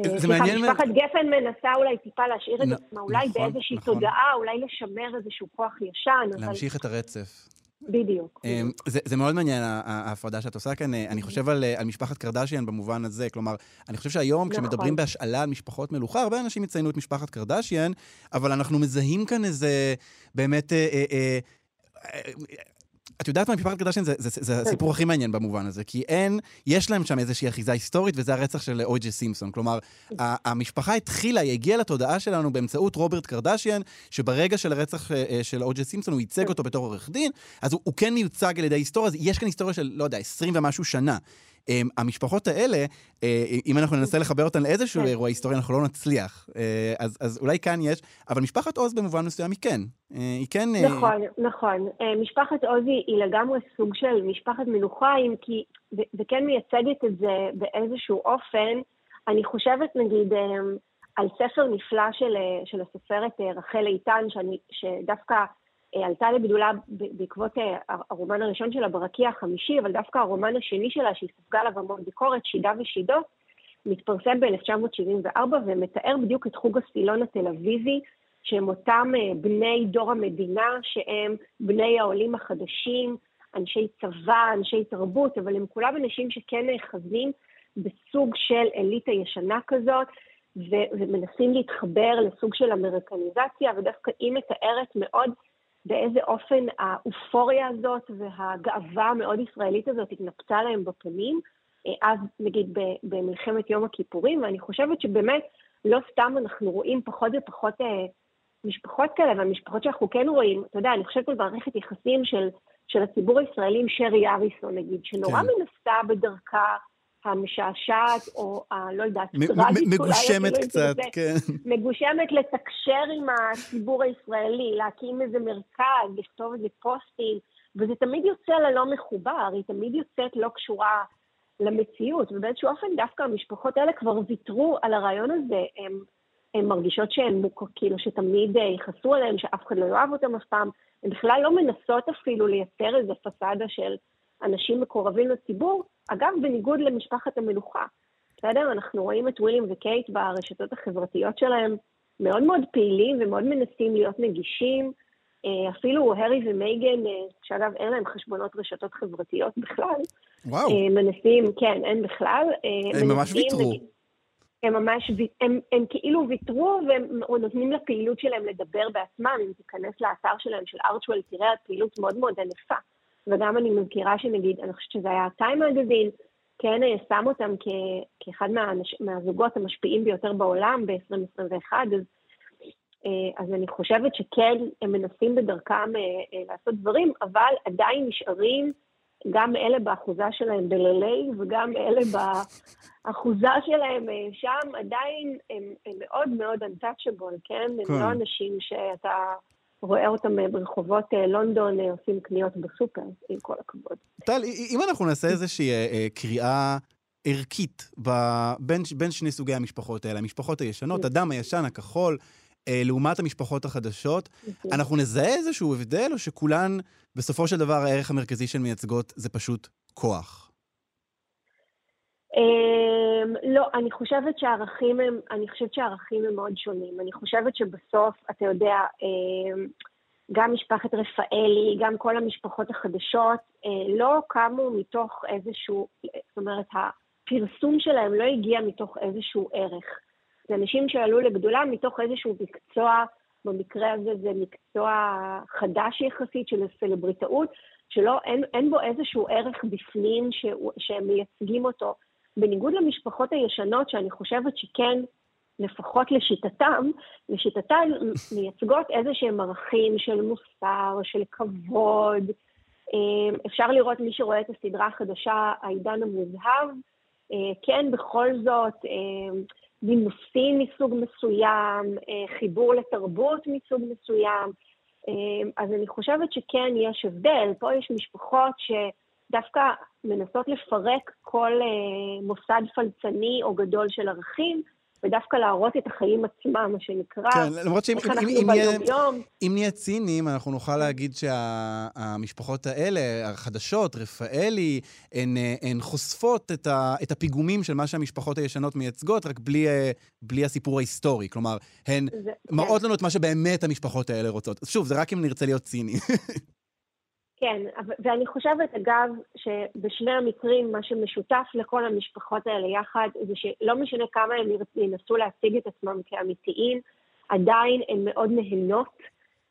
זה סליחה, מעניין. משפחת גפן מנסה אולי טיפה להשאיר את עצמה, אולי נכון, באיזושהי נכון. תודעה, אולי לשמר איזשהו כוח ישן. להמשיך את הרצף. בדיוק. אמ, זה, זה מאוד מעניין, ההפרדה שאת עושה כאן. אה, אני חושב על, אה, על משפחת קרדשיאן במובן הזה. כלומר, אני חושב שהיום, נכון. כשמדברים בהשאלה על משפחות מלוכה, הרבה אנשים יציינו את משפחת קרדשיאן, אבל אנחנו מזהים כאן איזה באמת... אה, אה, אה, אה, את יודעת מה, משפחת קרדשיין זה, זה, זה הסיפור הכי מעניין במובן הזה, כי אין, יש להם שם איזושהי אחיזה היסטורית, וזה הרצח של אוי.ג'י סימפסון. כלומר, המשפחה התחילה, היא הגיעה לתודעה שלנו באמצעות רוברט קרדשיין, שברגע של הרצח אה, אה, של אוי.ג'י סימפסון, הוא ייצג אותו בתור עורך דין, אז הוא, הוא כן מיוצג על ידי היסטוריה, אז יש כאן היסטוריה של, לא יודע, 20 ומשהו שנה. Um, המשפחות האלה, uh, אם אנחנו ננסה לחבר אותן לאיזשהו כן. אירוע היסטורי, אנחנו לא נצליח. Uh, אז, אז אולי כאן יש, אבל משפחת עוז במובן מסוים היא כן. Uh, היא כן... נכון, נכון. אה, משפחת עוזי היא לגמרי סוג של משפחת מלוכה, אם כי, וכן מייצגת את זה באיזשהו אופן. אני חושבת, נגיד, אה, על ספר נפלא של, אה, של הסופרת אה, רחל איתן, שאני, שדווקא אה, עלתה לגדולה בעקבות אה, הרומן הראשון שלה, ברקיע החמישי, אבל דווקא הרומן השני שלה, שהיא ספגה עליו המון ביקורת, שידה ושידות, מתפרסם ב-1974 ומתאר בדיוק את חוג הסילון התל אביבי, שהם אותם אה, בני דור המדינה, שהם בני העולים החדשים, אנשי צבא, אנשי תרבות, אבל הם כולם אנשים שכן נאחזים בסוג של אליטה ישנה כזאת, ומנסים להתחבר לסוג של אמריקניזציה, ודווקא היא מתארת מאוד באיזה אופן האופוריה הזאת והגאווה המאוד ישראלית הזאת התנפצה להם בפנים, אה, אז נגיד במלחמת יום הכיפורים, ואני חושבת שבאמת לא סתם אנחנו רואים פחות ופחות אה, משפחות כאלה, והמשפחות שאנחנו כן רואים, אתה יודע, אני חושבת על מערכת יחסים של, של הציבור הישראלי עם שרי אריסון נגיד, שנורא כן. מנסה בדרכה המשעשעת, או ה... לא יודעת, אולי, מגושמת קצת, תרצה. כן. מגושמת לתקשר עם הציבור הישראלי, להקים איזה מרכז, לכתוב איזה פוסטים, וזה תמיד יוצא לה לא מחובר, היא תמיד יוצאת לא קשורה למציאות, ובאיזשהו אופן דווקא המשפחות האלה כבר ויתרו על הרעיון הזה, הן, הן מרגישות שהן מוכר, כאילו שתמיד אה, יכעסו עליהן, שאף אחד לא יאהב אותן אף פעם, הן בכלל לא מנסות אפילו לייצר איזו פסאדה של אנשים מקורבים לציבור, אגב, בניגוד למשפחת המלוכה. בסדר? אנחנו רואים את וויליאם וקייט ברשתות החברתיות שלהם מאוד מאוד פעילים ומאוד מנסים להיות נגישים. אה, אפילו הארי ומייגן, אה, שאגב אין להם חשבונות רשתות חברתיות בכלל, וואו. אה, מנסים, כן, אין בכלל. הם ממש ויתרו. הם ממש, הם, הם כאילו ויתרו והם נותנים לפעילות שלהם לדבר בעצמם. אם תיכנס לאתר שלהם של ארצ'וול, תראה פעילות מאוד מאוד ענפה. וגם אני מזכירה שנגיד, אני חושבת שזה היה טיים מגזין, כן שם אותם כ- כאחד מהאנש, מהזוגות המשפיעים ביותר בעולם ב-2021, אז, אה, אז אני חושבת שכן, הם מנסים בדרכם אה, אה, לעשות דברים, אבל עדיין נשארים גם אלה באחוזה שלהם בלילי וגם אלה באחוזה שלהם שם, עדיין הם, הם מאוד מאוד untouchable, כן? הם כן. לא אנשים שאתה רואה אותם ברחובות לונדון עושים קניות בסופר, עם כל הכבוד. טל, אם אנחנו נעשה איזושהי אה, אה, קריאה ערכית בין, בין שני סוגי המשפחות האלה, המשפחות הישנות, הדם הישן, הכחול, אה, לעומת המשפחות החדשות, אנחנו נזהה איזשהו הבדל, או שכולן, בסופו של דבר, הערך המרכזי שהן מייצגות זה פשוט כוח? אמ, לא, אני חושבת שהערכים הם, אני חושבת שהערכים הם מאוד שונים. אני חושבת שבסוף, אתה יודע, אמ, גם משפחת רפאלי, גם כל המשפחות החדשות, אה, לא קמו מתוך איזשהו, זאת אומרת, הפרסום שלהם לא הגיע מתוך איזשהו ערך. זה אנשים שעלו לגדולה מתוך איזשהו מקצוע, במקרה הזה זה מקצוע חדש יחסית של סלבריטאות, שלא, אין, אין בו איזשהו ערך בפנים ש, שהם מייצגים אותו. בניגוד למשפחות הישנות, שאני חושבת שכן, לפחות לשיטתם, לשיטתן מייצגות איזה שהם ערכים של מוסר, של כבוד. אפשר לראות, מי שרואה את הסדרה החדשה, העידן המוזהב, כן, בכל זאת, נימוסים מסוג מסוים, חיבור לתרבות מסוג מסוים. אז אני חושבת שכן יש הבדל. פה יש משפחות שדווקא מנסות לפרק כל מוסד פלצני או גדול של ערכים, ודווקא להראות את החיים עצמם, מה שנקרא. כן, למרות שאם אם, אם, ביום-יום. אם נהיה ציניים, אנחנו נוכל להגיד שהמשפחות האלה, החדשות, רפאלי, הן, אה, הן חושפות את, ה, את הפיגומים של מה שהמשפחות הישנות מייצגות, רק בלי, אה, בלי הסיפור ההיסטורי. כלומר, הן זה- מראות כן. לנו את מה שבאמת המשפחות האלה רוצות. שוב, זה רק אם נרצה להיות ציני. *laughs* כן, ואני חושבת, אגב, שבשני המקרים, מה שמשותף לכל המשפחות האלה יחד, זה שלא משנה כמה הם ינסו להציג את עצמם כאמיתיים, עדיין הן מאוד נהנות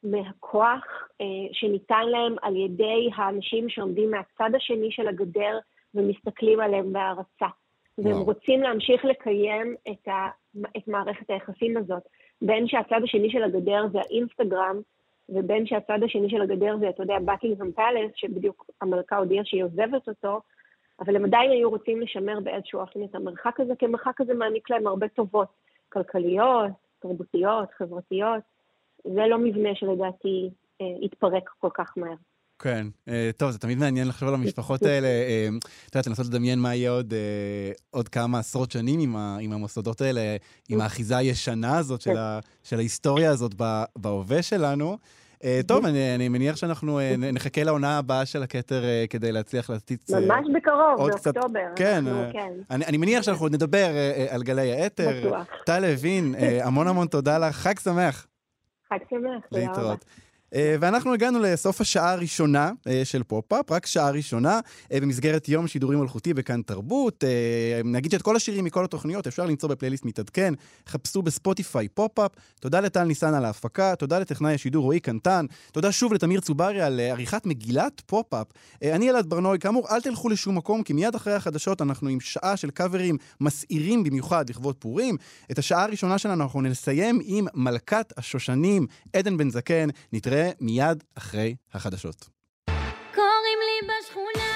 מהכוח אה, שניתן להם על ידי האנשים שעומדים מהצד השני של הגדר ומסתכלים עליהם בהערצה. והם. רוצים להמשיך לקיים את, ה, את מערכת היחסים הזאת, בין שהצד השני של הגדר זה האינסטגרם, ובין שהצד השני של הגדר זה, אתה יודע, בקינגהם פלס, שבדיוק המלכה הודיעה שהיא עוזבת אותו, אבל הם עדיין היו רוצים לשמר באיזשהו אופן את המרחק הזה, כי המרחק הזה מעניק להם הרבה טובות, כלכליות, תרבותיות, חברתיות. זה לא מבנה שלדעתי אה, יתפרק כל כך מהר. כן, אה, טוב, זה תמיד מעניין לחשוב על המשפחות האלה. אה, את יודעת, לנסות לדמיין מה יהיה עוד, אה, עוד כמה עשרות שנים עם, ה, עם המוסדות האלה, עם האחיזה הישנה הזאת של, ה, של ההיסטוריה הזאת בהווה שלנו. אה, טוב, אני, אני מניח שאנחנו אה, נחכה לעונה הבאה של הכתר אה, כדי להצליח להציץ... ממש בקרוב, באוקטובר. כן, כן. אני, אני מניח שאנחנו עוד נדבר על גלי האתר. בטוח. טל לוין, המון המון תודה לך, חג שמח. חג שמח, תודה רבה. להתראות. אה, ואנחנו הגענו לסוף השעה הראשונה אה, של פופ-אפ, רק שעה ראשונה, אה, במסגרת יום שידורים מלכותי בכאן תרבות. נגיד שאת כל השירים מכל התוכניות אפשר למצוא בפלייליסט מתעדכן, חפשו בספוטיפיי פופ-אפ. תודה לטל ניסן על ההפקה, תודה לטכנאי השידור רועי קנטן, תודה שוב לתמיר צוברי על עריכת מגילת פופ-אפ. אני אלעד ברנועי, כאמור, אל תלכו לשום מקום, כי מיד אחרי החדשות אנחנו עם שעה של קאברים מסעירים במיוחד לכבוד פורים. את השעה הראשונה שלנו אנחנו נסיים עם מלכת השושנים, עדן בן זקן. מיד אחרי החדשות. קוראים לי בשכונה